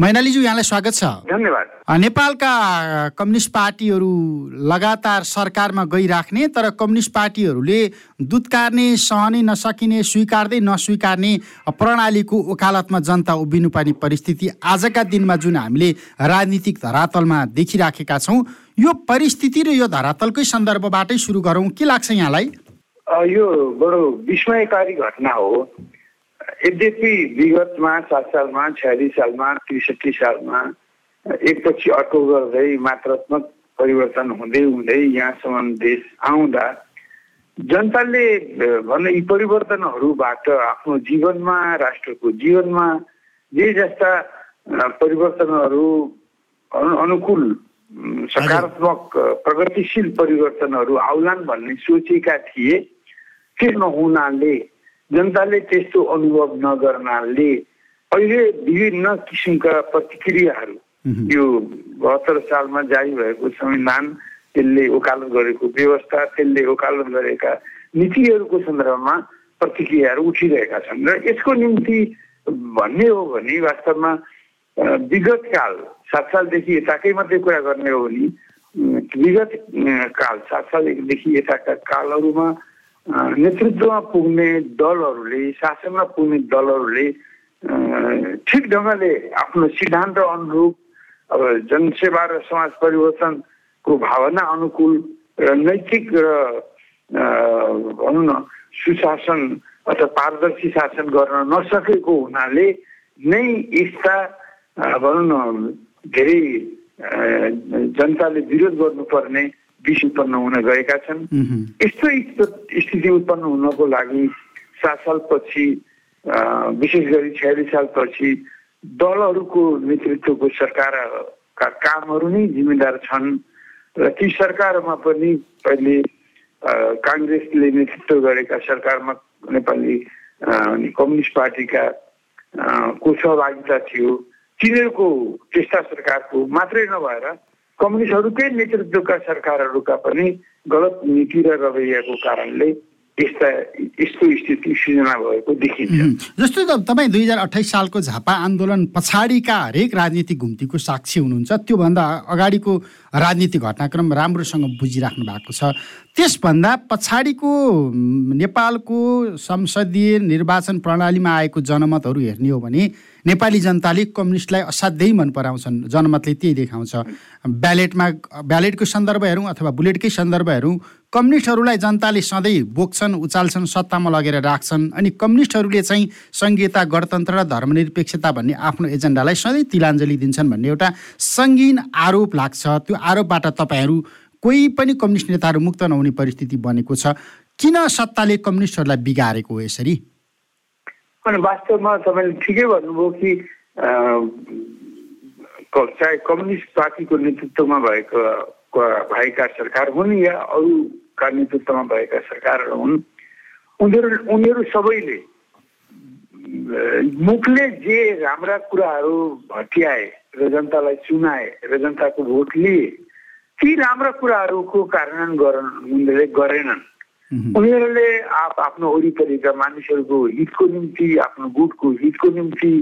मैनालीज्यू यहाँलाई स्वागत छ। धन्यवाद। नेपालका कम्युनिस्ट पार्टीहरू लगातार सरकारमा गइराख्ने तर कम्युनिस्ट पार्टीहरूले दुत्कार्ने सहनै नसकिने स्वीकार्दै नस्वीकार्ने प्रणालीको ओकालतमा जनता उभिनुपर्ने परिस्थिति आजका दिनमा जुन हामीले राजनीतिक धरातलमा देखिराखेका छौँ यो परिस्थिति र यो धरातलकै सन्दर्भबाटै सुरु गरौँ। के लाग्छ यहाँलाई? यो बडो विस्मयकारी घटना हो। यद्यपि विगतमा सात सालमा छयालिस सालमा त्रिसठी सालमा एकपछि अर्को गर्दै मात्रात्मक परिवर्तन हुँदै हुँदै यहाँसम्म देश आउँदा जनताले भन्ने यी परिवर्तनहरूबाट आफ्नो जीवनमा राष्ट्रको जीवनमा जे जस्ता परिवर्तनहरू अनुकूल सकारात्मक प्रगतिशील परिवर्तनहरू आउलान् भन्ने सोचेका थिए त्यो नहुनाले जनताले त्यस्तो अनुभव नगर्नाले अहिले विभिन्न किसिमका प्रतिक्रियाहरू यो बहत्तर सालमा जारी भएको संविधान त्यसले वकालत गरेको व्यवस्था त्यसले वकालत गरेका नीतिहरूको सन्दर्भमा प्रतिक्रियाहरू उठिरहेका छन्। र यसको निम्ति भन्ने हो भने वास्तवमा विगत काल सात सालदेखि यताकै मात्रै कुरा गर्ने हो भने विगत काल सात सालदेखि यताका कालहरूमा नेतृत्वमा पुग्ने दलहरूले शासनमा पुग्ने दलहरूले ठिक ढङ्गले आफ्नो सिद्धान्त अनुरूप अब जनसेवा र समाज परिवर्तनको भावना अनुकूल र नैतिक र भनौँ न सुशासन अथवा पारदर्शी शासन गर्न नसकेको हुनाले नै यस्ता भनौँ न धेरै जनताले विरोध गर्नुपर्ने विष उत्पन्न हुन गएका छन्। यस्तो स्थिति उत्पन्न हुनको लागि सात सालपछि विशेष गरी छयालिस सालपछि दलहरूको नेतृत्वको सरकारका कामहरू नै जिम्मेदार छन् र ती सरकारमा पनि पहिले काङ्ग्रेसले नेतृत्व गरेका सरकारमा नेपाली कम्युनिस्ट पार्टीका को सहभागिता थियो तिनीहरूको त्यस्ता सरकारको मात्रै नभएर कम्युनिस्टहरूकै नेतृत्वका सरकारहरूका पनि गलत नीति र रवैयाको कारणले जस्तो तपाईँ दुई हजार अठाइस सालको झापा आन्दोलन पछाडिका हरेक राजनीतिक घुम्तीको साक्षी हुनुहुन्छ त्योभन्दा अगाडिको राजनीतिक घटनाक्रम राम्रोसँग बुझिराख्नु भएको छ। त्यसभन्दा पछाडिको नेपालको संसदीय निर्वाचन प्रणालीमा आएको जनमतहरू हेर्ने हो भने नेपाली जनताले कम्युनिस्टलाई असाध्यै मन पराउँछन्। जनमतले त्यही देखाउँछ। ब्यालेटमा ब्यालेटको सन्दर्भ हेरौँ अथवा बुलेटकै सन्दर्भ हेरौँ कम्युनिस्टहरूलाई जनताले सधैँ बोक्छन् उचाल्छन् सत्तामा लगेर राख्छन् अनि कम्युनिस्टहरूले चाहिँ सङ्घीयता गणतन्त्र र धर्मनिरपेक्षता भन्ने आफ्नो एजेन्डालाई सधैँ तिलाञ्जली दिन्छन् भन्ने एउटा सङ्गीन आरोप लाग्छ। त्यो आरोपबाट तपाईँहरू कोही पनि कम्युनिस्ट नेताहरू मुक्त नहुने परिस्थिति बनेको छ। किन सत्ताले कम्युनिस्टहरूलाई बिगारेको हो यसरी? वास्तवमा तपाईँले ठिकै भन्नुभयो कि चाहे कम्युनिस्ट पार्टीको नेतृत्वमा भएको भएका सरकार हुन् या अरूका नेतृत्वमा भएका सरकारहरू हुन् उनीहरू उनीहरू सबैले मुखले जे राम्रा कुराहरू भट्याए र जनतालाई चुनाए र जनताको भोट लिए ती राम्रा कुराहरूको कार्यान्वयन गर्न उनीहरूले गरेनन्। उनीहरूले आप आफ्नो वरिपरिका मानिसहरूको हितको निम्ति आफ्नो गुटको हितको निम्ति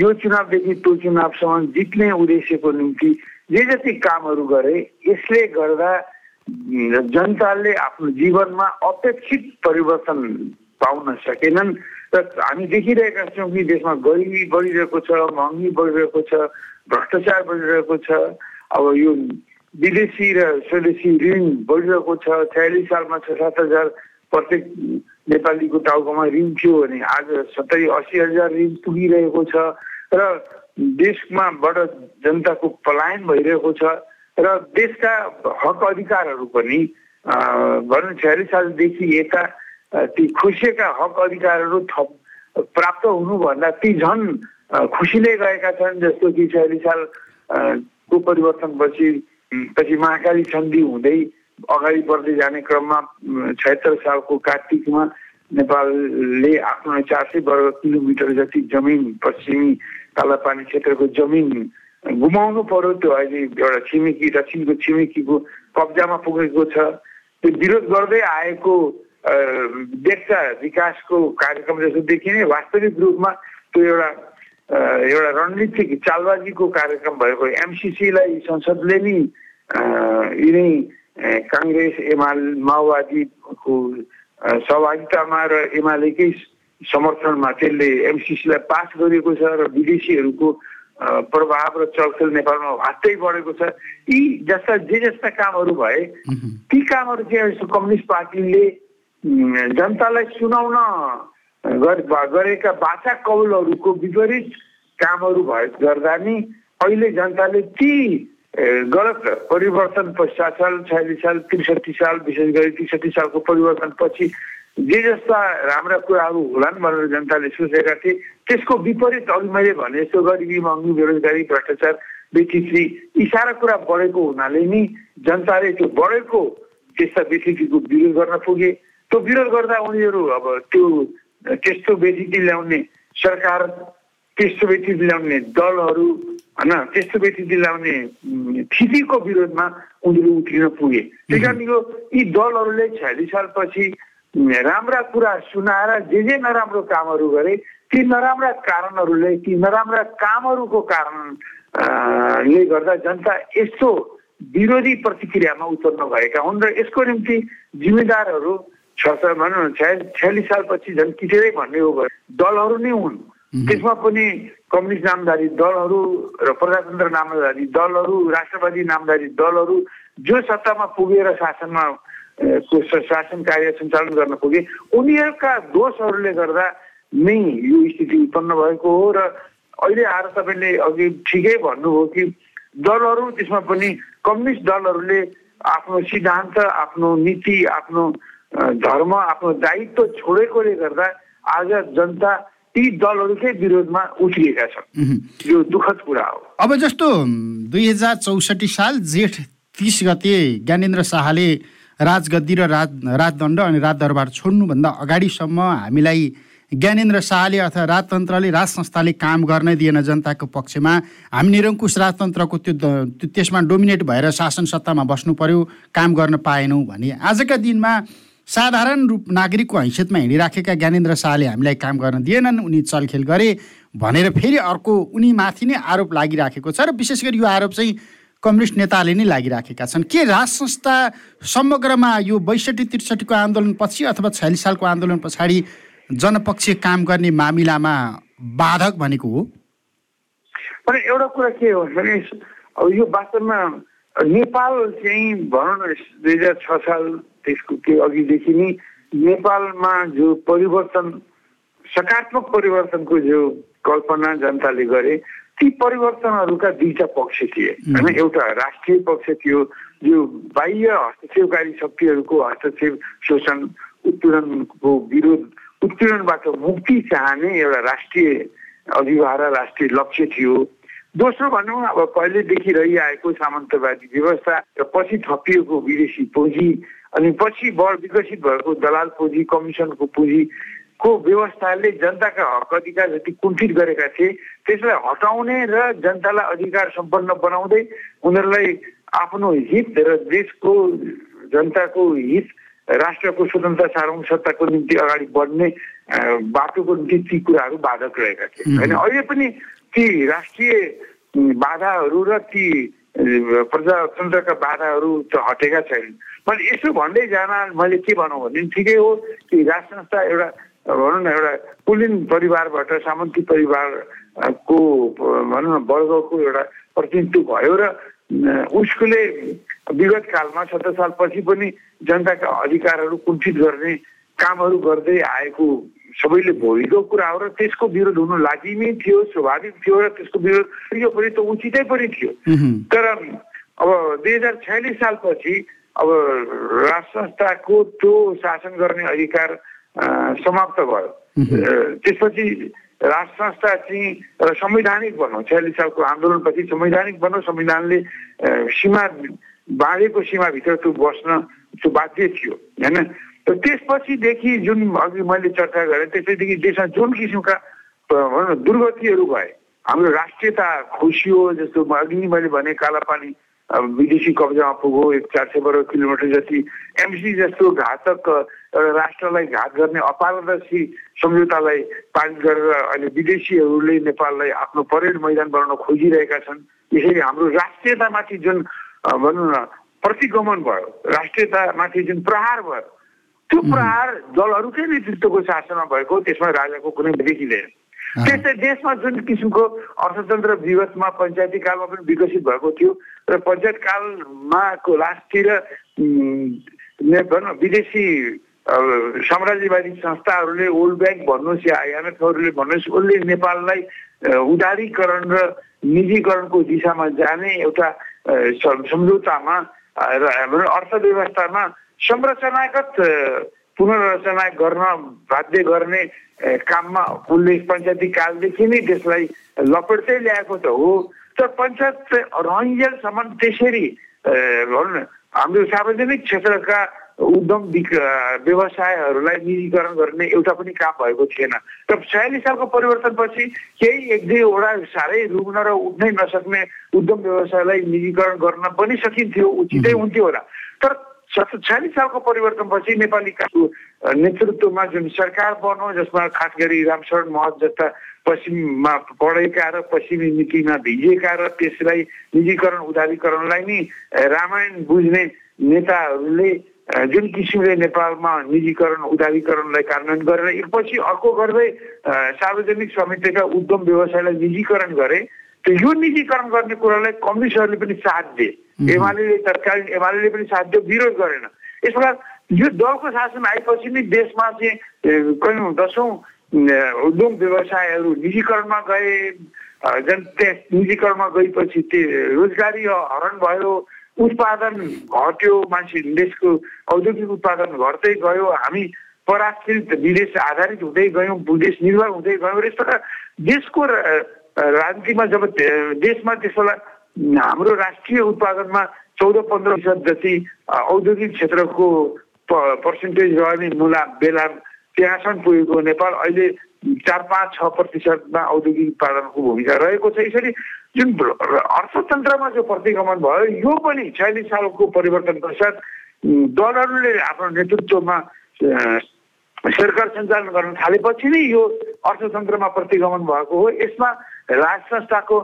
यो चुनावदेखि त्यो चुनावसम्म जित्ने उद्देश्यको निम्ति जे जति कामहरू गरे यसले गर्दा जनताले आफ्नो जीवनमा अपेक्षित परिवर्तन पाउन सकेनन्। र हामी देखिरहेका छौँ कि देशमा गरिबी बढिरहेको छ महँगी बढिरहेको छ भ्रष्टाचार बढिरहेको छ। अब यो विदेशी र स्वदेशी ऋण बढिरहेको छ। छयालिस सालमा छ सात हजार प्रत्येक नेपालीको टाउकोमा ऋण थियो भने आज सत्तरी असी हजार ऋण पुगिरहेको छ। र देशमाबाट जनताको पलायन भइरहेको छ र देशका हक अधिकारहरू पनि भनौँ छयालिस सालदेखि यता ती खुसिएका हक अधिकारहरू थप प्राप्त हुनुभन्दा ती झन् खुसीले गएका छन् जस्तो कि छयालिस साल को परिवर्तनपछि पछि महाकाली सन्धि हुँदै अगाडि बढ्दै जाने क्रममा छयत्तर सालको कार्तिकमा नेपालले आफ्नो चार सय वर्ग किलोमिटर जति जमिन पश्चिमी कालापानी क्षेत्रको जमिन गुमाउनु पर्यो त्यो अहिले एउटा छिमेकी दक्षिणको छिमेकीको कब्जामा पुगेको छ। त्यो विरोध गर्दै आएको देशका विकासको कार्यक्रम जस्तो देखिने वास्तविक रूपमा त्यो एउटा एउटा रणनीतिक चालबाजीको कार्यक्रम भएको एमसिसीलाई संसदले नि यिनै काङ्ग्रेस एमाले माओवादीको सहभागितामा र एमालेकै समर्थनमा त्यसले एमसिसीलाई पास गरेको छ र विदेशीहरूको प्रभाव र चलखेल नेपालमा हातै बढेको छ यी जस्ता जे जस्ता कामहरू भए ती कामहरू चाहिँ कम्युनिस्ट पार्टीले जनतालाई सुनाउन गरेका बाचा कौलहरूको विपरीत कामहरू भए गर्दा नि अहिले जनताले ती गलत परिवर्तन पश्चात साल छयालिस साल त्रिसठी साल विशेष गरी त्रिसठी सालको परिवर्तन पछि जे जस्ता राम्रा कुराहरू होलान् भनेर जनताले सोचेका थिए त्यसको विपरीत अघि मैले भने जस्तो गरिबी महँगी बेरोजगारी भ्रष्टाचार बेचित्री यी सारा कुरा बढेको हुनाले नि जनताले त्यो बढेको त्यस्ता बेचित्रीको विरोध गर्न पुगे। त्यो विरोध गर्दा उनीहरू अब त्यो त्यस्तो बेचिती ल्याउने सरकार त्यस्तो बेचिती ल्याउने दलहरू होइन त्यस्तो बेचिती ल्याउने स्थितिको विरोधमा उनीहरू उठिन पुगे। त्यही कारण यो यी दलहरूले छयालिस सालपछि राम्रा कुरा सुनाएर जे जे नराम्रो कामहरू गरे ती नराम्रा कारणहरूले ती नराम्रा कामहरूको कारणले गर्दा जनता यस्तो विरोधी प्रतिक्रियामा उत्पन्न भएका हुन् र यसको निम्ति जिम्मेदारहरू छ भनौँ न छया छयालिस सालपछि झन् किटेरै भन्ने हो। दलहरू नै हुन्। त्यसमा पनि कम्युनिस्ट नामधारी दलहरू र प्रजातन्त्र नामधारी दलहरू राष्ट्रवादी नामधारी दलहरू जो सत्तामा पुगेर शासनमा शासन कार्य सञ्चालन गर्न पुगे उनीहरूका दोषहरूले गर्दा नै यो स्थिति उत्पन्न भएको हो र अहिले आएर तपाईँले अघि ठिकै भन्नुभयो कि दलहरू त्यसमा पनि कम्युनिस्ट दलहरूले आफ्नो सिद्धान्त आफ्नो नीति आफ्नो धर्म आफ्नो दायित्व छोडेकोले गर्दा आज जनता ती दलहरूकै विरोधमा उठिएका छन्। यो दुःखद कुरा हो। अब जस्तो दुई हजार चौसठी साल जेठ तिस गते ज्ञानेन्द्र शाहले राजगद्दी र राज राजदण्ड अनि राजदरबार छोड्नुभन्दा अगाडिसम्म हामीलाई ज्ञानेन्द्र शाहले अथवा राजतन्त्रले राज संस्थाले काम गर्नै दिएन जनताको पक्षमा। हामी निरङ्कुश राजतन्त्रको त्यो त्यसमा डोमिनेट भएर शासन सत्तामा बस्नु पर्यो काम गर्न पाएनौँ भने। आजका दिनमा साधारण रूप नागरिकको हैसियतमा हिँडिराखेका ज्ञानेन्द्र शाहले हामीलाई काम गर्न दिएनन् उनी चलखेल गरे भनेर फेरि अर्को उनी माथि नै आरोप लागिराखेको छ र विशेष गरी यो आरोप चाहिँ कम्युनिस्ट नेताले नै लागिराखेका छन्। के राज संस्था समग्रमा यो बैसठी त्रिसठीको आन्दोलनपछि अथवा छयालिस सालको आन्दोलन पछाडि जनपक्षीय काम गर्ने मामिलामा बाधक भनेको हो? एउटा कुरा के हो भने यो वास्तवमा नेपाल चाहिँ भनौँ न दुई हजार छ साल त्यसको त्यो अघिदेखि नै नेपालमा जो परिवर्तन सकारात्मक परिवर्तनको जो कल्पना जनताले गरे ती परिवर्तनहरूका दुईटा पक्ष थिए। होइन एउटा राष्ट्रिय पक्ष थियो जो बाह्य हस्तक्षेपकारी शक्तिहरूको हस्तक्षेप शोषण उत्पीडनको विरोध उत्पीडनबाट मुक्ति चाहने एउटा राष्ट्रिय अभिभार राष्ट्रिय लक्ष्य थियो। दोस्रो भनौँ अब पहिलेदेखि रहिआएको सामन्तवादी व्यवस्था र पछि थपिएको विदेशी पुँजी अनि पछि बढ विकसित भएको दलाल पुँजी कमिसनको पुँजीको व्यवस्थाले जनताका हक अधिकार जति कुण्ठित गरेका थिए त्यसलाई हटाउने र जनतालाई अधिकार सम्पन्न बनाउँदै उनीहरूलाई आफ्नो हित र देशको जनताको हित राष्ट्रको स्वतन्त्र सार्वभौमसत्ताको निम्ति अगाडि बढ्ने बाटोको निम्ति ती कुराहरू बाधक रहेका थिए। होइन अहिले पनि ती राष्ट्रिय बाधाहरू र ती प्रजातन्त्रका बाधाहरू त हटेका छैनन्। मैले यसो भन्दै जान मैले के भनौँ भने ठिकै हो कि राज संस्था एउटा भनौँ न एउटा कुलिन परिवारबाट सामन्ती परिवारको भनौँ न वर्गको एउटा प्रतिनिधित्व भयो र उसकोले विगत कालमा सत्र सालपछि पनि जनताका अधिकारहरू कुण्ठित गर्ने कामहरू गर्दै आएको सबैले भोगेको कुरा हो र त्यसको विरोध हुनु लागि नै थियो स्वाभाविक थियो र त्यसको विरोध यो पनि त उचितै पनि थियो। तर अब दुई हजार छयालिस सालपछि अब राज संस्थाको त्यो शासन गर्ने अधिकार समाप्त भयो। त्यसपछि राज संस्था चाहिँ संवैधानिक भनौँ छयालिस सालको आन्दोलनपछि संवैधानिक भनौँ संविधानले सीमा बाँधेको सीमाभित्र त्यो बस्न त्यो बाध्य थियो होइन? र त्यसपछिदेखि जुन अघि मैले चर्चा गरेँ त्यसैदेखि देशमा जुन किसिमका भनौँ न दुर्गतिहरू भए हाम्रो राष्ट्रियता खुसियो जस्तो अघि मैले भने कालापानी विदेशी कब्जामा पुग्यो एक चार सय वर्ग किलोमिटर जति एमसी जस्तो घातक एउटा राष्ट्रलाई घात गर्ने अपारदर्शी सम्झौतालाई पारित गरेर अहिले विदेशीहरूले नेपाललाई आफ्नो परेड मैदान बनाउन खोजिरहेका छन्। यसरी हाम्रो राष्ट्रियतामाथि जुन भनौँ न प्रतिगमन भयो राष्ट्रियतामाथि जुन प्रहार भयो त्यो प्रहार दलहरूकै नेतृत्वको शासनमा भएको त्यसमा राजाको कुनै देखिँदैन। त्यस्तै देशमा जुन किसिमको अर्थतन्त्र विगतमा पञ्चायती कालमा पनि विकसित भएको थियो र पञ्चायत कालमा लास्टतिर भनौँ विदेशी साम्राज्यवादी संस्थाहरूले वर्ल्ड ब्याङ्क भन्नुहोस् या आइएमएफहरूले भन्नुहोस् उसले नेपाललाई उदारीकरण र निजीकरणको दिशामा जाने एउटा सम्झौतामा र हाम्रो अर्थव्यवस्थामा संरचनागत पुनर्रचना गर्न बाध्य गर्ने काममा उसले पञ्चायती कालदेखि नै त्यसलाई लपेट्दै ल्याएको त हो। तर पञ्चायत रहन्जेलसम्म त्यसरी भनौँ न हाम्रो सार्वजनिक क्षेत्रका उद्यम व्यवसायहरूलाई निजीकरण गर्ने एउटा पनि काम भएको थिएन। र छयालिस सालको परिवर्तनपछि केही एक दुईवटा साह्रै रुग्न र उठ्नै नसक्ने उद्यम व्यवसायलाई निजीकरण गर्न पनि सकिन्थ्यो उचितै हुन्थ्यो होला। तर छयालिस सालको परिवर्तनपछि नेपाली नेतृत्वमा जुन सरकार बन्यो जसमा खास गरी रामशरण महत जस्ता पश्चिममा पढेका र पश्चिमी नीतिमा भिजेका र त्यसलाई निजीकरण उदारीकरणलाई नै रामायण बुझ्ने नेताहरूले जुन किसिमले नेपालमा निजीकरण उदारीकरणलाई कार्यान्वयन गरेर एकपछि अर्को गर्दै सार्वजनिक समितिका उद्यम व्यवसायलाई निजीकरण गरे त्यो यो निजीकरण गर्ने कुरालाई कम्युनिस्टहरूले पनि साथ दिए। एमाले तत्कालीन एमाले पनि साथ दियो विरोध गरेन। यस प्रकार यो दलको शासन आएपछि नै देशमा चाहिँ कयौँ दसौँ उद्यम व्यवसायहरू निजीकरणमा गए जन त्यस निजीकरणमा गएपछि त्यो रोजगारी हरण भयो उत्पादन घट्यो मान्छे देशको औद्योगिक उत्पादन घट्दै गयो हामी पराश्रित विदेश आधारित हुँदै गयौँ विदेश निर्भर हुँदै गयौँ र यस प्रकार देशको राजनीतिमा जब देशमा त्यसो हाम्रो राष्ट्रिय उत्पादनमा चौध पन्ध्र प्रतिशत जति औद्योगिक क्षेत्रको पर्सेन्टेज रहने मुला बेला त्यहाँसम्म पुगेको नेपाल अहिले चार पाँच छ प्रतिशतमा औद्योगिक उत्पादनको भूमिका रहेको छ। यसरी जुन अर्थतन्त्रमा जो प्रतिगमन भयो यो पनि छयालिस सालको परिवर्तन पश्चात दलहरूले आफ्नो नेतृत्वमा सरकार सञ्चालन गर्न थालेपछि नै यो अर्थतन्त्रमा प्रतिगमन भएको हो। यसमा राज संस्थाको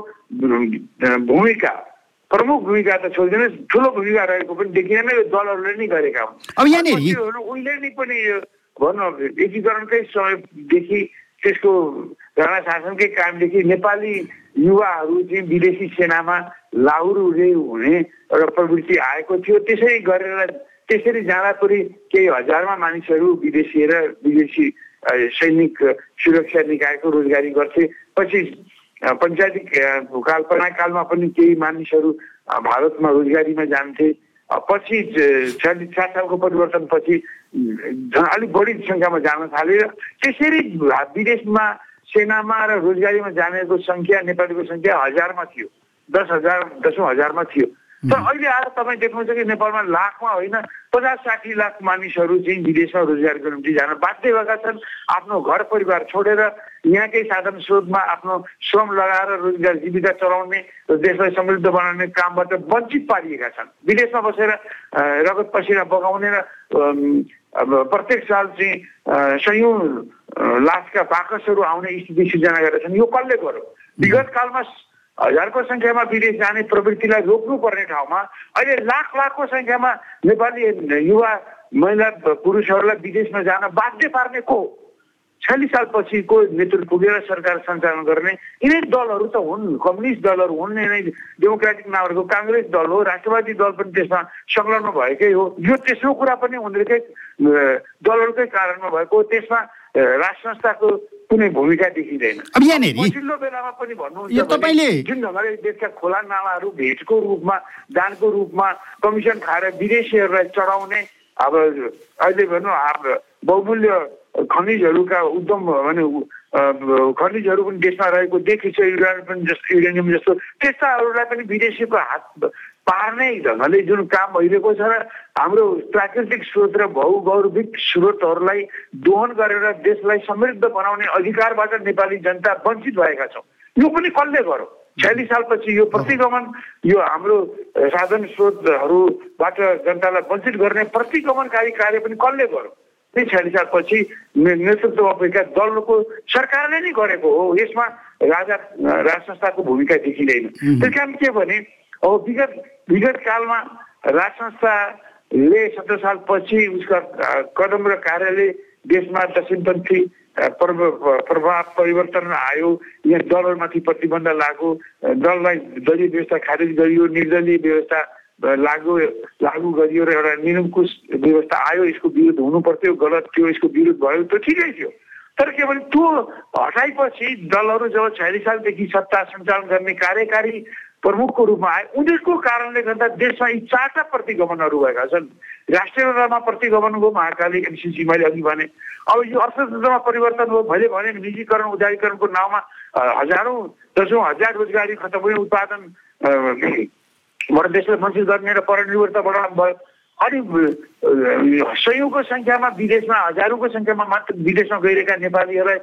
भूमिका प्रमुख भूमिका त छोडिदिनुहोस् ठुलो भूमिका रहेको पनि देखिएन यो दलहरूले नै गरेका हुन्। उहिले नै पनि भनौँ एकीकरणकै समयदेखि त्यसको राणा शासनकै कामदेखि नेपाली युवाहरू चाहिँ विदेशी सेनामा लाहुरे हुने एउटा प्रवृत्ति आएको थियो त्यसै गरेर त्यसरी जाँदा पनि केही हजारमा मानिसहरू विदेशी र विदेशी सैनिक सुरक्षा निकायको रोजगारी गर्थे। पछि पञ्चायती कल्पना कालमा पनि केही मानिसहरू भारतमा रोजगारीमा जान्थे। पछि छ्यालिस सात सालको परिवर्तनपछि अलिक बढी सङ्ख्यामा जान थाले र त्यसरी विदेशमा सेनामा र रोजगारीमा जानेको सङ्ख्या नेपालीको सङ्ख्या हजारमा थियो। दस हजार दसौँ हजारमा थियो। तर अहिले आएर तपाईँ देख्नुहुन्छ कि नेपालमा लाखमा होइन पचास साठी लाख मानिसहरू चाहिँ विदेशमा रोजगारीको निम्ति जान बाध्य भएका छन्। आफ्नो घर परिवार छोडेर यहाँकै साधन स्रोतमा आफ्नो श्रम लगाएर रोजगार जीविका चलाउने र देशलाई समृद्ध बनाउने कामबाट वञ्चित पारिएका छन्। विदेशमा बसेर रगत पसिना बगाउने र प्रत्येक साल चाहिँ सयौँ लाखका बाकसहरू आउने स्थिति सिर्जना गरेका छन्। यो कसले गर्यो? विगत कालमा हजारको सङ्ख्यामा विदेश जाने प्रवृत्तिलाई रोक्नुपर्ने ठाउँमा अहिले लाख लाखको सङ्ख्यामा नेपाली युवा महिला पुरुषहरूलाई विदेशमा जान बाध्य पार्ने को? छयालिस सालपछिको नेतृत्व पुगेर सरकार सञ्चालन गर्ने। यिनै दलहरू त हुन् कम्युनिस्ट दलहरू हुन् यिनै डेमोक्रेटिक नामहरूको काङ्ग्रेस दल हो राष्ट्रवादी दल पनि त्यसमा संलग्न भएकै हो। यो तेस्रो कुरा पनि उनीहरूकै दलहरूकै कारणमा भएको त्यसमा राष्ट्र संस्थाको कुनै भूमिका देखिँदैन। पछिल्लो बेलामा पनि भन्नुहुन्छ जुन ढङ्गले देशका खोला नालाहरू भेटको रूपमा दानको रूपमा कमिसन खाएर विदेशीहरूलाई चढाउने अब अहिले भनौँ अब बहुमूल्य खनिजहरूका उद्यम भने खनिजहरू पनि देशमा रहेको देखिन्छ युरानियम पनि जस्तो युरेनियम जस्तो। त्यस्ताहरूलाई पनि विदेशीको हात पार्ने ढङ्गले जुन काम भइरहेको छ र हाम्रो प्राकृतिक स्रोत र भौगौरविक स्रोतहरूलाई दोहन गरेर देशलाई समृद्ध बनाउने अधिकारबाट नेपाली जनता वञ्चित भएका छौँ। यो पनि कसले गरौँ छयालिस सालपछि यो प्रतिगमन यो हाम्रो साधन स्रोतहरूबाट जनतालाई वञ्चित गर्ने प्रतिगमनकारी कार्य पनि कसले गर्यो? त्यही छयालिस सालपछि नेतृत्वमा भएका दलको सरकारले नै गरेको हो। यसमा राजा राज संस्थाको भूमिका देखिँदैन। त्यस कारण के भने अब विगत विगत कालमा राज संस्थाले सत्र सालपछि उसका कदम र कार्यले देशमा दक्षिणपन्थी प्रभाव परिवर्तन आयो। यहाँ दलहरूमाथि प्रतिबन्ध लाग्यो दललाई दलीय व्यवस्था खारेज गरियो। निर्दलीय व्यवस्था लागु लागू गरियो र एउटा निरङ्कुश व्यवस्था आयो यसको विरुद्ध हुनु पर्थ्यो गलत थियो यसको विरुद्ध भयो त्यो ठिकै थियो। तर के भने त्यो हटाएपछि दलहरू जब छयालिस सालदेखि सत्ता सञ्चालन गर्ने कार्यकारी प्रमुखको रूपमा आए उनीहरूको कारणले गर्दा देशमा यी चारवटा प्रतिगमनहरू भएका छन्। राष्ट्रिय तहमा प्रतिगमन हो महाकाली एमसिसी मैले अघि भने। अब यो अर्थतन्त्रमा परिवर्तन हो मैले भने निजीकरण उदारीकरणको नाउँमा हजारौँ दसौँ हजार रोजगारी हुने उत्पादन बाट देशलाई वञ्चित गर्ने र परनिर्भरता बढाउनु भयो अनि सयौँको सङ्ख्यामा विदेशमा हजारौँको सङ्ख्यामा मात्र विदेशमा गइरहेका नेपालीहरूलाई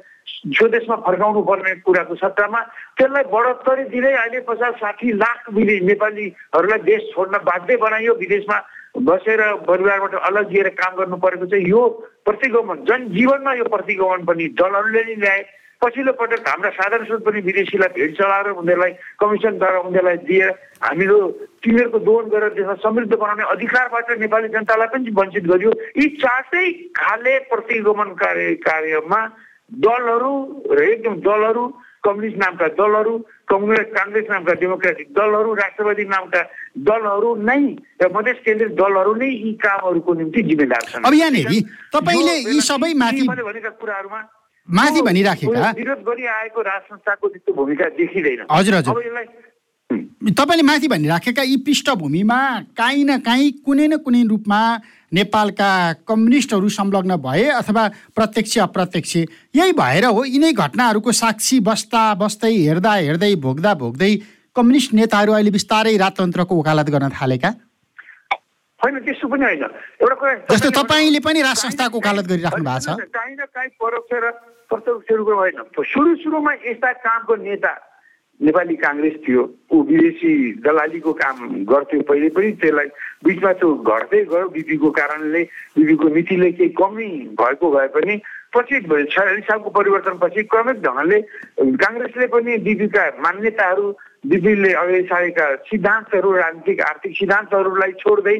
स्वदेशमा फर्काउनु पर्ने कुराको सट्टामा त्यसलाई बढोत्तरी दिँदै अहिले पचास साठी लाख विदेश नेपालीहरूलाई देश छोड्न बाध्य बनाइयो विदेशमा बसेर परिवारबाट अलग दिएर काम गर्नु परेको चाहिँ यो प्रतिगमन जनजीवनमा यो प्रतिगमन पनि दलहरूले नै ल्याए पछिल्लो पटक हाम्रा साधारण स्रोत पनि विदेशीलाई भेट चलाएर उनीहरूलाई कमिसनद्वारा उनीहरूलाई दिएर हामीहरू तिनीहरूको दोहन गरेर देशलाई समृद्ध बनाउने अधिकारबाट नेपाली जनतालाई पनि वञ्चित गरियो। यी चारटै खाले प्रतिगमन कार्य कार्यमा दलहरू र एकदम दलहरू कम्युनिस्ट नामका दलहरू कङ्ग्रेस काङ्ग्रेस नामका डेमोक्रेटिक दलहरू राष्ट्रवादी नामका दलहरू नै र मधेस केन्द्रित दलहरू नै यी कामहरूको निम्ति जिम्मेदार छन्। अब यहाँनिर तपाईँले यी सबै माथि भनेका कुराहरूमा माथि भनिराखेका? विरोध गरिआएको राज संस्थाको त्यस्तो भूमिका देखिँदैन। हजुर हजुर। तपाईँले माथि भनिराखेका यी पृष्ठभूमिमा काहीँ न काहीँ कुनै न कुनै रूपमा नेपालका कम्युनिस्टहरू संलग्न भए अथवा प्रत्यक्ष अप्रत्यक्ष यही भएर हो यिनै घटनाहरूको साक्षी बस्दा बस्दै हेर्दा हेर्दै भोग्दा भोग्दै कम्युनिस्ट नेताहरू अहिले बिस्तारै राजतन्त्रको वकालत गर्न थालेका? होइन त्यस्तो पनि होइन। एउटा कुरा जस्तो तपाईँले पनि राज संस्थाको वकालत गरिराख्नु भएको छ। प्रत्यक्ष रूपमा होइन सुरु सुरुमा यस्ता कामको नेता नेपाली काङ्ग्रेस थियो ऊ विदेशी दलालीको काम गर्थ्यो पहिले पनि त्यसलाई बिचमा त्यो घट्दै गयो बिपीको कारणले बिपीको नीतिले केही कमी भएको भए पनि पछि छयालिस सालको परिवर्तनपछि क्रमिक ढङ्गले काङ्ग्रेसले पनि बिपीका मान्यताहरू बिपीले अगाडि सारेका सिद्धान्तहरू राजनीतिक आर्थिक सिद्धान्तहरूलाई छोड्दै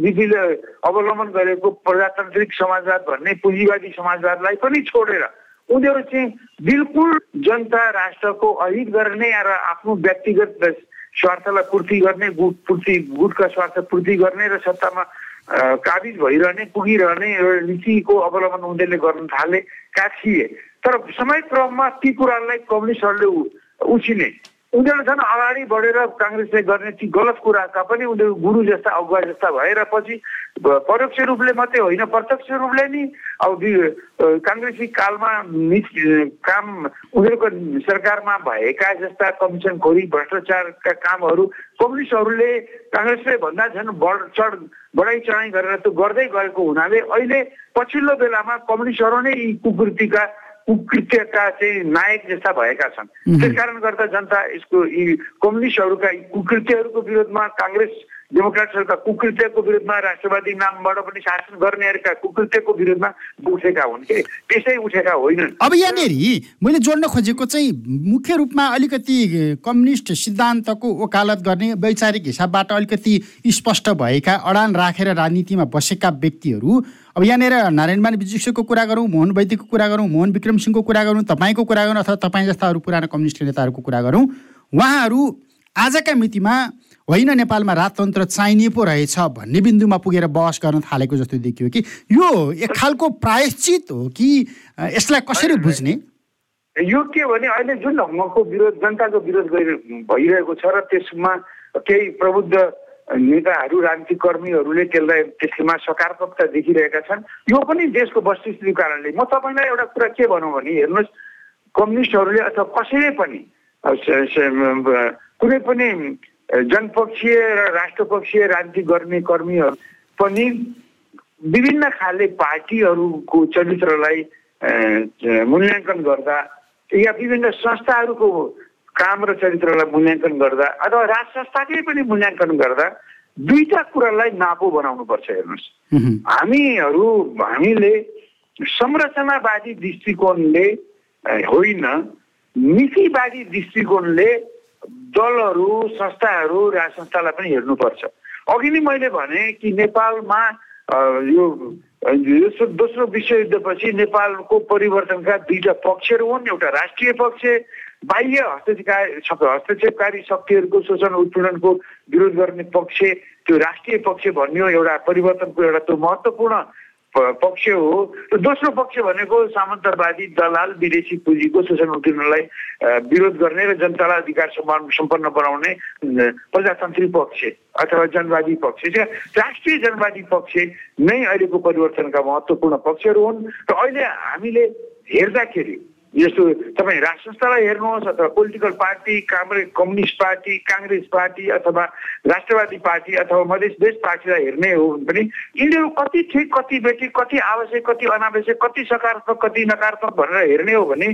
बिपीले अवलम्बन गरेको प्रजातान्त्रिक समाजवाद भन्ने पुँजीवादी समाजवादलाई पनि छोडेर उनीहरू चाहिँ बिल्कुल जनता राष्ट्रको अहित गर्ने र आफ्नो व्यक्तिगत स्वार्थलाई पूर्ति गर्ने गुट पूर्ति गुटका स्वार्थ पूर्ति गर्ने र सत्तामा काबिज भइरहने पुगिरहने नीतिको अवलम्बन उनीहरूले गर्न थालेका थिए तर समय क्रममा ती कुरालाई कम्युनिस्टहरूले उछिने। उनीहरू झन् अगाडि बढेर काङ्ग्रेसले गर्ने ती गलत कुराका पनि उनीहरू गुरु जस्ता अगुवा जस्ता भएर पछि परोक्ष रूपले मात्रै होइन प्रत्यक्ष रूपले नि अब काङ्ग्रेसी कालमा काम उनीहरूको सरकारमा भएका जस्ता कमिसन खोरी भ्रष्टाचारका कामहरू कम्युनिस्टहरूले काङ्ग्रेसले भन्दा झन् बढ चढ बढाइ चढाइ गरेर त्यो गर्दै गएको हुनाले अहिले पछिल्लो बेलामा कम्युनिस्टहरू नै यी कुकृतिका कुकृत्यका चाहिँ नायक जस्ता भएका छन्। त्यस कारण गर्दा जनता यसको यी कम्युनिस्टहरूका कुकृत्यहरूको विरोधमा काङ्ग्रेस डेमोक्रेट्सहरूका कुकृत्यको विरुद्धमा राष्ट्रवादी नामबाट पनि शासन गर्नेहरूका कुकृत्यको विरुद्धमा उठेका हुन् कि? त्यसै उठेका होइनन्। अब यहाँनिर मैले जोड्न खोजेको चाहिँ मुख्य रूपमा अलिकति कम्युनिस्ट सिद्धान्तको वकालत गर्ने वैचारिक हिसाबबाट अलिकति स्पष्ट भएका अडान राखेर राजनीतिमा बसेका व्यक्तिहरू। अब यहाँनिर नारायणमान विजुक्सको कुरा गरौँ मोहन वैद्यको कुरा गरौँ मोहन विक्रम सिंहको कुरा गरौँ तपाईँको कुरा गरौँ अथवा तपाईँ जस्ता अरू पुरानो कम्युनिस्ट नेताहरूको कुरा गरौँ उहाँहरू आजका मितिमा होइन नेपालमा राजतन्त्र चाहिने पो रहेछ भन्ने बिन्दुमा पुगेर बहस गर्न थालेको जस्तो देखियो कि यो एक खालको प्रायश्चित हो कि यसलाई कसरी बुझ्ने? यो के भने अहिले जुन ढङ्गको विरोध जनताको विरोध भइरहेको छ र त्यसमा केही प्रबुद्ध नेताहरू राजनीतिक कर्मीहरूले त्यसलाई त्यसमा सकारात्मकता देखिरहेका छन्। यो पनि देशको वस्तुस्थितिको कारणले। म तपाईँलाई एउटा कुरा के भनौँ भने हेर्नुहोस् कम्युनिस्टहरूले अथवा कसैले पनि कुनै पनि जनपक्षीय र राष्ट्रपक्षीय राजनीति गर्ने कर्मीहरू पनि विभिन्न खाले पार्टीहरूको चरित्रलाई मूल्याङ्कन गर्दा या विभिन्न संस्थाहरूको काम र चरित्रलाई मूल्याङ्कन गर्दा अथवा राज संस्थाकै पनि मूल्याङ्कन गर्दा दुईटा कुरालाई नापो बनाउनुपर्छ हेर्नुहोस् हामीहरू हामीले संरचनावादी दृष्टिकोणले होइन नीतिवादी दृष्टिकोणले दलहरू संस्थाहरू राज संस्थालाई पनि हेर्नुपर्छ। अघि नै मैले भने कि नेपालमा यो दोस्रो विश्वयुद्धपछि नेपालको परिवर्तनका दुईटा पक्षहरू हुन्। एउटा राष्ट्रिय पक्ष बाह्य हस्तक्षेप हस्तक्षेपकारी शक्तिहरूको शोषण उत्पीडनको विरोध गर्ने पक्ष त्यो राष्ट्रिय पक्ष भन्यो एउटा परिवर्तनको एउटा त्यो महत्त्वपूर्ण पक्ष हो। र दोस्रो पक्ष भनेको सामन्तवादी दलाल विदेशी पुँजीको शोषण उत्तीर्णलाई विरोध गर्ने र जनतालाई अधिकार सम्पन्न बनाउने प्रजातान्त्रिक पक्ष अथवा जनवादी पक्ष। राष्ट्रिय जनवादी पक्ष नै अहिलेको परिवर्तनका महत्त्वपूर्ण पक्षहरू हुन्। र अहिले हामीले हेर्दाखेरि यस्तो तपाईँ संस्थालाई हेर्नुहोस् अथवा political party Congress communist party Congress party अथवा राष्ट्रवादी पार्टी अथवा मधेस देश पार्टीलाई हेर्ने हो भने पनि यिनीहरू कति ठिक कति बेठी कति आवश्यक कति अनावश्यक कति सकारात्मक कति नकारात्मक भनेर हेर्ने हो भने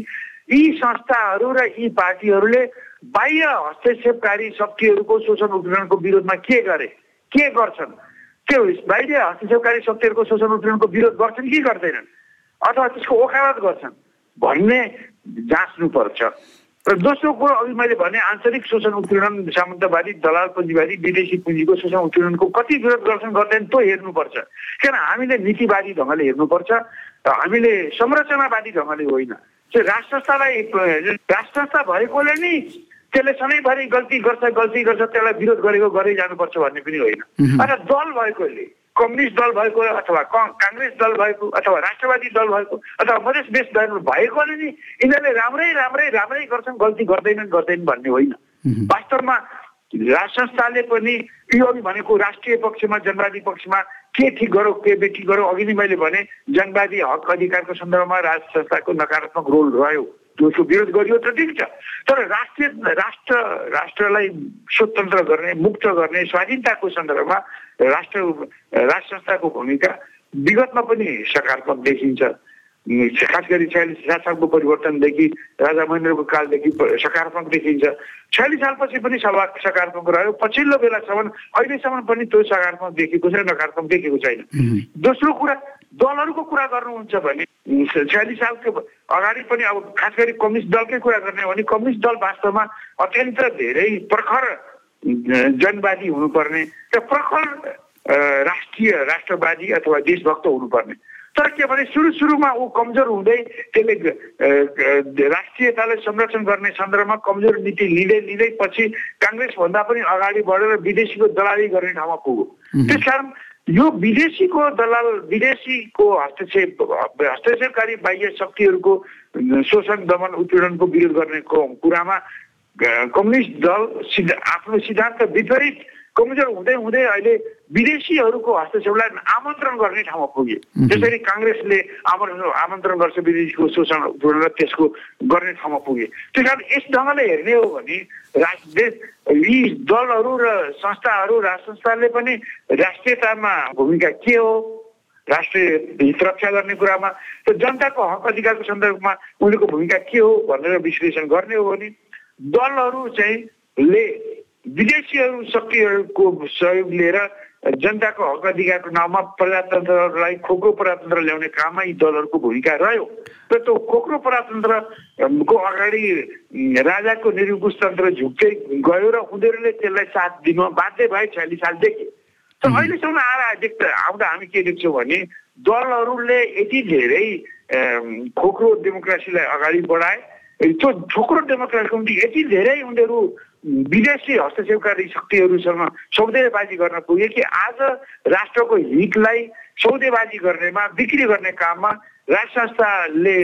यी संस्थाहरू र यी पार्टीहरूले बाह्य हस्तक्षेपकारी शक्तिहरूको शोषण उत्पीडनको विरोधमा के गरे? के गर्छन्? त्यो बाह्य हस्तक्षेपकारी शक्तिहरूको शोषण उत्पीडनको विरोध गर्छन् कि गर्दैनन्? अथवा त्यसको वकालत गर्छन्? भन्ने जाँच्नुपर्छ। र दोस्रो कुरो अघि मैले भने आन्तरिक शोषण उत्पीडन सामन्तवादी दलाल पुँजीवादी विदेशी पुँजीको शोषण उत्पीडनको कति विरोध गर्छन् गर्दैन त्यो हेर्नुपर्छ। किन हामीले नीतिवादी ढङ्गले हेर्नुपर्छ र हामीले संरचनावादी ढङ्गले होइन। त्यो राष्ट्र संस्थालाई राष्ट्र संस्था भएकोले नै त्यसले सधैँभरि गल्ती गर्छ गल्ती गर्छ त्यसलाई विरोध गरेको गरै जानुपर्छ भन्ने पनि होइन। अथवा दल भएकोले कम्युनिस्ट दल भएको अथवा काङ्ग्रेस दल भएको अथवा राष्ट्रवादी दल भएको अथवा मधेस देश दल भएकोले नि यिनीहरूले राम्रै राम्रै राम्रै गर्छन् गल्ती गर्दैनन् गर्दैनन् भन्ने होइन। वास्तवमा राज संस्थाले पनि यो अघि भनेको राष्ट्रिय पक्षमा जनवादी पक्षमा के ठिक गरौँ के बेठी गरौँ अघि नै मैले भने जनवादी हक अधिकारको सन्दर्भमा राज संस्थाको नकारात्मक रोल रह्यो। दोस्रो विरोध गरियो त ठिक छ। तर राष्ट्रिय राष्ट्र राष्ट्रलाई स्वतन्त्र गर्ने मुक्त गर्ने स्वाधीनताको सन्दर्भमा राष्ट्र राष्ट्र संस्थाको भूमिका विगतमा पनि सकारात्मक देखिन्छ। खास गरी छयालिस सात सालको परिवर्तनदेखि राजा महेन्द्रको कालदेखि सकारात्मक देखिन्छ। छयालिस सालपछि पनि सभा सकारात्मक रह्यो। पछिल्लो बेलासम्म अहिलेसम्म पनि त्यो सकारात्मक देखेको छ नकारात्मक देखेको छैन। दोस्रो कुरा दलहरूको कुरा गर्नुहुन्छ भने छयालिस सालको अगाडि पनि अब खास गरी कम्युनिस्ट दलकै कुरा गर्ने हो भने कम्युनिस्ट दल वास्तवमा अत्यन्त धेरै प्रखर जनवादी हुनुपर्ने र प्रखर राष्ट्रिय राष्ट्रवादी अथवा देशभक्त हुनुपर्ने। तर के भने सुरु सुरुमा ऊ कमजोर हुँदै त्यसले राष्ट्रियतालाई संरक्षण गर्ने सन्दर्भमा कमजोर नीति लिँदै लिँदै पछि काङ्ग्रेसभन्दा पनि अगाडि बढेर विदेशीको दलाली गर्ने ठाउँमा पुग्यो। त्यसकारण यो विदेशीको दलाल विदेशीको हस्तक्षेप हस्तक्षेपकारी बाह्य शक्तिहरूको शोषण दमन उत्पीडनको विरोध गर्ने कुरामा कम्युनिस्ट दल सिद्ध आफ्नो सिद्धान्त विपरीत कमजोर हुँदै हुँदै अहिले विदेशीहरूको हस्तक्षेपलाई आमन्त्रण गर्ने ठाउँमा पुगे जसरी काङ्ग्रेसले आमन्त्रण आमन्त्रण गर्छ विदेशीको शोषण र त्यसको गर्ने ठाउँमा पुगे त्यस कारण यस ढङ्गले हेर्ने हो भने देश यी दलहरू र संस्थाहरू राज संस्थाले पनि राष्ट्रियतामा भूमिका के हो राष्ट्रिय हित रक्षा गर्ने कुरामा र जनताको हक अधिकारको सन्दर्भमा उनीहरूको भूमिका के हो भनेर विश्लेषण गर्ने हो भने दलहरू चाहिँ ले विदेशीहरू शक्तिहरूको सहयोग लिएर जनताको हक अधिकारको नाममा प्रजातन्त्रलाई खोक्रो प्रजातन्त्र ल्याउने काममा यी दलहरूको भूमिका रह्यो। र त्यो खोक्रो प्रजातन्त्रको अगाडि राजाको निरुकुशतन्त्र झुक्दै गयो र उनीहरूले त्यसलाई साथ दिनु बाध्य भए छयालिस सालदेखि। तर अहिलेसम्म आएर देख्दा आउँदा हामी के देख्छौँ भने दलहरूले यति धेरै खोक्रो डेमोक्रेसीलाई अगाडि बढाए। त्यो छोक्रो डेमोक्रेसीको निम्ति यति धेरै उनीहरू विदेशी हस्तक्षेपकारी शक्तिहरूसँग सौदेबाजी गर्न पुगे कि आज राष्ट्रको हितलाई सौदेबाजी गर्नेमा बिक्री गर्ने काममा राज संस्थाले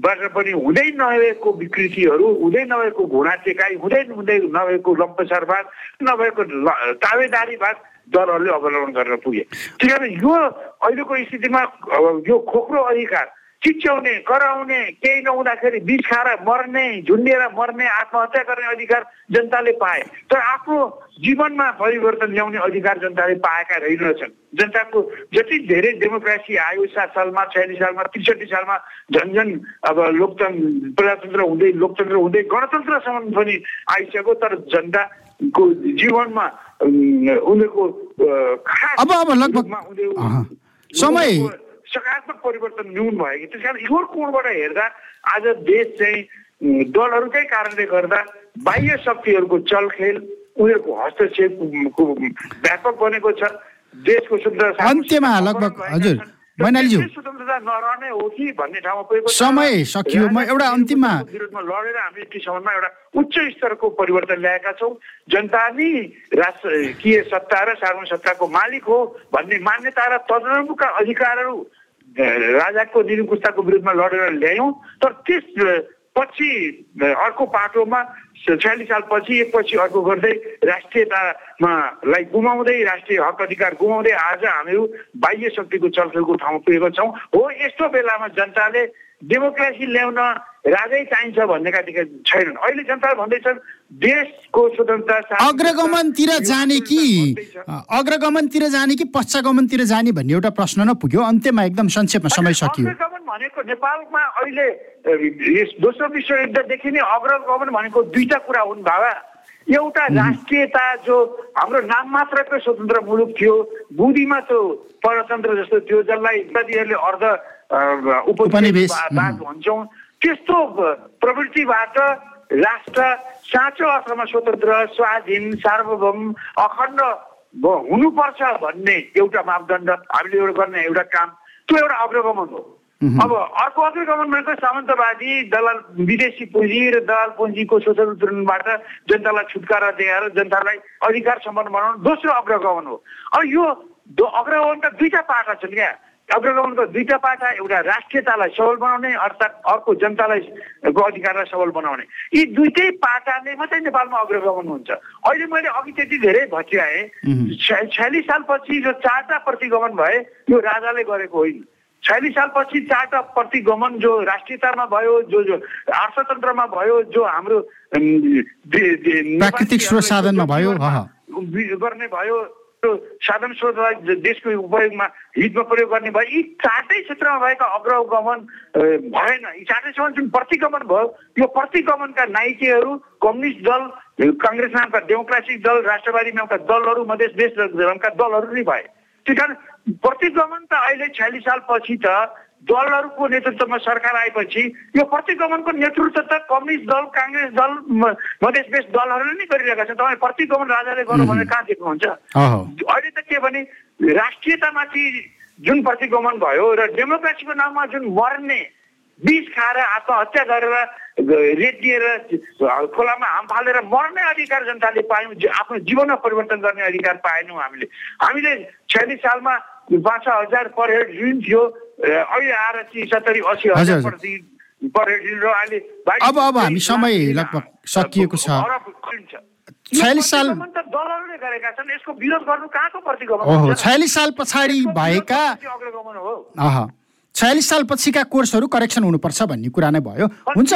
बाट पनि हुँदै नभएको विकृतिहरू हुँदै नभएको घुँडा टेकाइ हुँदै हुँदै नभएको लम्पसारवाद नभएको तावेदारीवाद दलहरूले अवलम्बन गरेर पुगे। कारण यो अहिलेको स्थितिमा यो खोक्रो अधिकार चिच्याउने कराउने केही नहुँदाखेरि बिच खाएर मर्ने झुन्डिएर मर्ने आत्महत्या गर्ने अधिकार जनताले पाए। तर आफ्नो जीवनमा परिवर्तन ल्याउने अधिकार जनताले पाएका रहेनछन् जनताको जति धेरै डेमोक्रेसी आयो सात सालमा छयालिस सालमा त्रिसठी सालमा झन्झन अब लोकतन्त्र प्रजातन्त्र हुँदै लोकतन्त्र हुँदै गणतन्त्रसम्म पनि आइसक्यो तर जनताको जीवनमा उनीहरूको अब अब लगभग समय। सकारात्मक परिवर्तन न्यून भयो। कि त्यस कारण यो कोणबाट हेर्दा आज देश चाहिँ दलहरूकै कारणले गर्दा बाह्य शक्तिहरूको चलखेल उनीहरूको हस्तक्षेपको व्यापक बनेको छ। देशको अन्त्यमा लगभग हजुर मैनालीज्यू। स्वतन्त्रता नरहने हो कि भन्ने ठाउँमा पुगेको समय सकियो। म एउटा अन्तिममा विरोधमा लडेर हामीले ती समयमा एउटा उच्च स्तरको परिवर्तन ल्याएका छौँ। जनता नै राष्ट्र के सत्ता र सार्वजनिक सत्ताको मालिक हो भन्ने मान्यता र तदनुरूपका अधिकारहरू राजाको निरुकुस्ताको विरुद्धमा लडेर ल्यायौँ तर त्यस पछि अर्को पाटोमा छयालिस सालपछि एकपछि अर्को गर्दै राष्ट्रियतामा लाई गुमाउँदै राष्ट्रिय हक अधिकार गुमाउँदै आज हामीहरू बाह्य शक्तिको चलखेलको ठाउँमा पुगेको छौँ हो यस्तो बेलामा जनताले डेमोक्रेसी ल्याउन राजै चाहिन्छ भन्नेका छैनन्। अहिले जनताले भन्दैछन् देशको स्वतन्त्रता अग्रगमनतिर जाने कि अग्रगमनतिर जाने कि पश्चगमनतिर जाने भन्ने एउटा प्रश्न न पुग्यो अन्त्यमा एकदम संक्षेपमा समय सकियो। अग्रगमन भनेको नेपालमा अहिले दोस्रो विश्वयुद्धदेखि नै अग्रगमन भनेको दुईटा कुरा हुन् बाबा। एउटा राष्ट्रियता जो हाम्रो नाम मात्रको स्वतन्त्र मुलुक थियो बुद्धिमा त्यो परतन्त्र जस्तो थियो जसलाई इत्यादिहरूले अर्ध उपनिवेशवाद भन्छौँ। त्यस्तो प्रवृत्तिबाट राष्ट्र साँचो अर्थमा स्वतन्त्र स्वाधीन सार्वभौम अखण्ड हुनुपर्छ भन्ने एउटा मापदण्ड हामीले एउटा गर्ने एउटा काम। त्यो एउटा अग्रगमन हो। अब अर्को अग्रगमन भनेको सामन्तवादी दलाल विदेशी पुँजी र दलाल पुँजीको शोषण जनतालाई छुटकारा दिएर जनतालाई अधिकार सम्पन्न बनाउनु दोस्रो अग्रगमन हो। अब यो अग्रगमनका दुईटा पाटा छन् क्या। अग्रगमनको दुईटा पाटा एउटा राष्ट्रियतालाई सबल बनाउने अर्थात् अर्को जनतालाई को अधिकारलाई सबल बनाउने। यी दुइटै पाटाले मात्रै नेपालमा अग्रगमन हुन्छ अहिले मैले अघि त्यति धेरै भत्याएँ छयालिस सालपछि जो चारवटा प्रतिगमन भए यो राजाले गरेको होइन। छयालिस सालपछि चारवटा प्रतिगमन जो राष्ट्रियतामा भयो जो जो अर्थतन्त्रमा भयो जो हाम्रो प्राकृतिक स्रोत साधनमा भयो गर्ने भयो साधन स्रोतलाई देशको उपयोगमा हितमा प्रयोग गर्ने भयो यी चारटै क्षेत्रमा भएका अग्रगमन भएन। यी चारटैसम्म जुन प्रतिगमन भयो यो प्रतिगमनका नायिकेहरू कम्युनिस्ट दल काङ्ग्रेस नामका डेमोक्रेटिक दल राष्ट्रवादी नामका दलहरू मधेस देश दलहरू नै भए। त्यस कारण प्रतिगमन त अहिले छयालिस सालपछि त दलहरूको नेतृत्वमा सरकार आएपछि यो प्रतिगमनको नेतृत्व त कम्युनिस्ट दल काङ्ग्रेस दल मधेस देश दलहरूले नै गरिरहेका छन्। तपाईँ प्रतिगमन राजाले गर्नु भनेर कहाँ देख्नुहुन्छ? अहिले त के भने राष्ट्रियतामाथि जुन प्रतिगमन भयो र डेमोक्रेसीको नाममा जुन मर्ने बिष खाएर आत्महत्या गरेर रेटिएर खोलामा हाम फालेर मर्ने अधिकार जनताले पायौँ आफ्नो जीवनमा परिवर्तन गर्ने अधिकार पाएनौँ हामीले। हामीले छयालिस सालमा पाँच छ हजार पर हेड ऋण थियो अहिले आएर चाहिँ सत्तरी असी हजार पर हेड ऋण र अहिले अब अब हामी समय लगभग सकिएको छ छयालिस साल दलहरूले गरेका छन् यसको विरोध गर्नु कहाँको प्रतिगमन ओहो छयालिस साल पछाडि भएका छयालिस साल पछिका कोर्सहरू करेक्सन हुनुपर्छ भन्ने कुरा नै भयो। हुन्छ?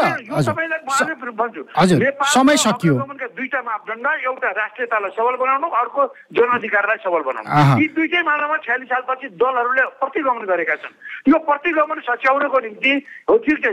हजुर। समय सकियो। दुईटा मापदण्ड एउटा राष्ट्रियतालाई सबल बनाउनु अर्को जनअधिकारलाई सबल बनाउनु। यी दुईटै मामलामा छयालिस सालपछि दलहरूले प्रतिगमन गरेका छन्। यो प्रतिगमन सच्याउनको निम्ति हो ठिक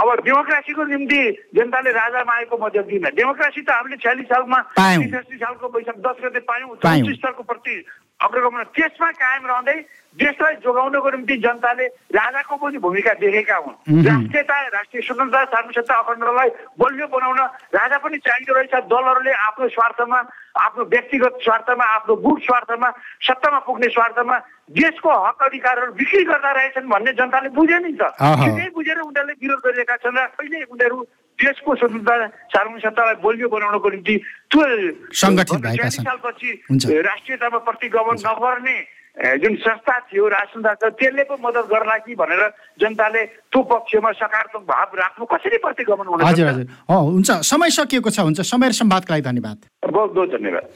अब डेमोक्रेसीको निम्ति जनताले राजा मागेको म देख्दिनँ। डेमोक्रेसी त हामीले छयालिस सालमा सालको वैशाख दस गते पायौँ। चौतिस सालको प्रति अग्रगमन। त्यसमा कायम रहँदै देशलाई जोगाउनको निम्ति जनताले राजाको पनि भूमिका देखेका हुन्। राष्ट्रियता राष्ट्रिय स्वतन्त्रता सार्वसत्ता अखण्डलाई बलियो बनाउन राजा पनि चाहिँदो रहेछ। दलहरूले आफ्नो स्वार्थमा आफ्नो व्यक्तिगत स्वार्थमा आफ्नो गुट स्वार्थमा सत्तामा पुग्ने स्वार्थमा देशको हक अधिकारहरू बिक्री गर्दा रहेछन् भन्ने जनताले बुझे नि त त्यही बुझेर उनीहरूले विरोध गरिरहेका छन् र अहिले उनीहरू देशको स्वतन्त्रता सार्वजनिक सत्तालाई बलियो बनाउनको निम्ति त्यो सालपछि राष्ट्रियतामा प्रतिगमन नगर्ने जुन संस्था थियो राज संस्था त्यसले पो मद्दत गर्ला कि भनेर जनताले त्यो पक्षमा सकारात्मक भाव राख्नु कसरी प्रतिगमन हुन हजुर हजुर। हुन्छ। समय सकिएको छ। हुन्छ। समय र सम्वादको लागि धन्यवाद। बहुत बहुत धन्यवाद।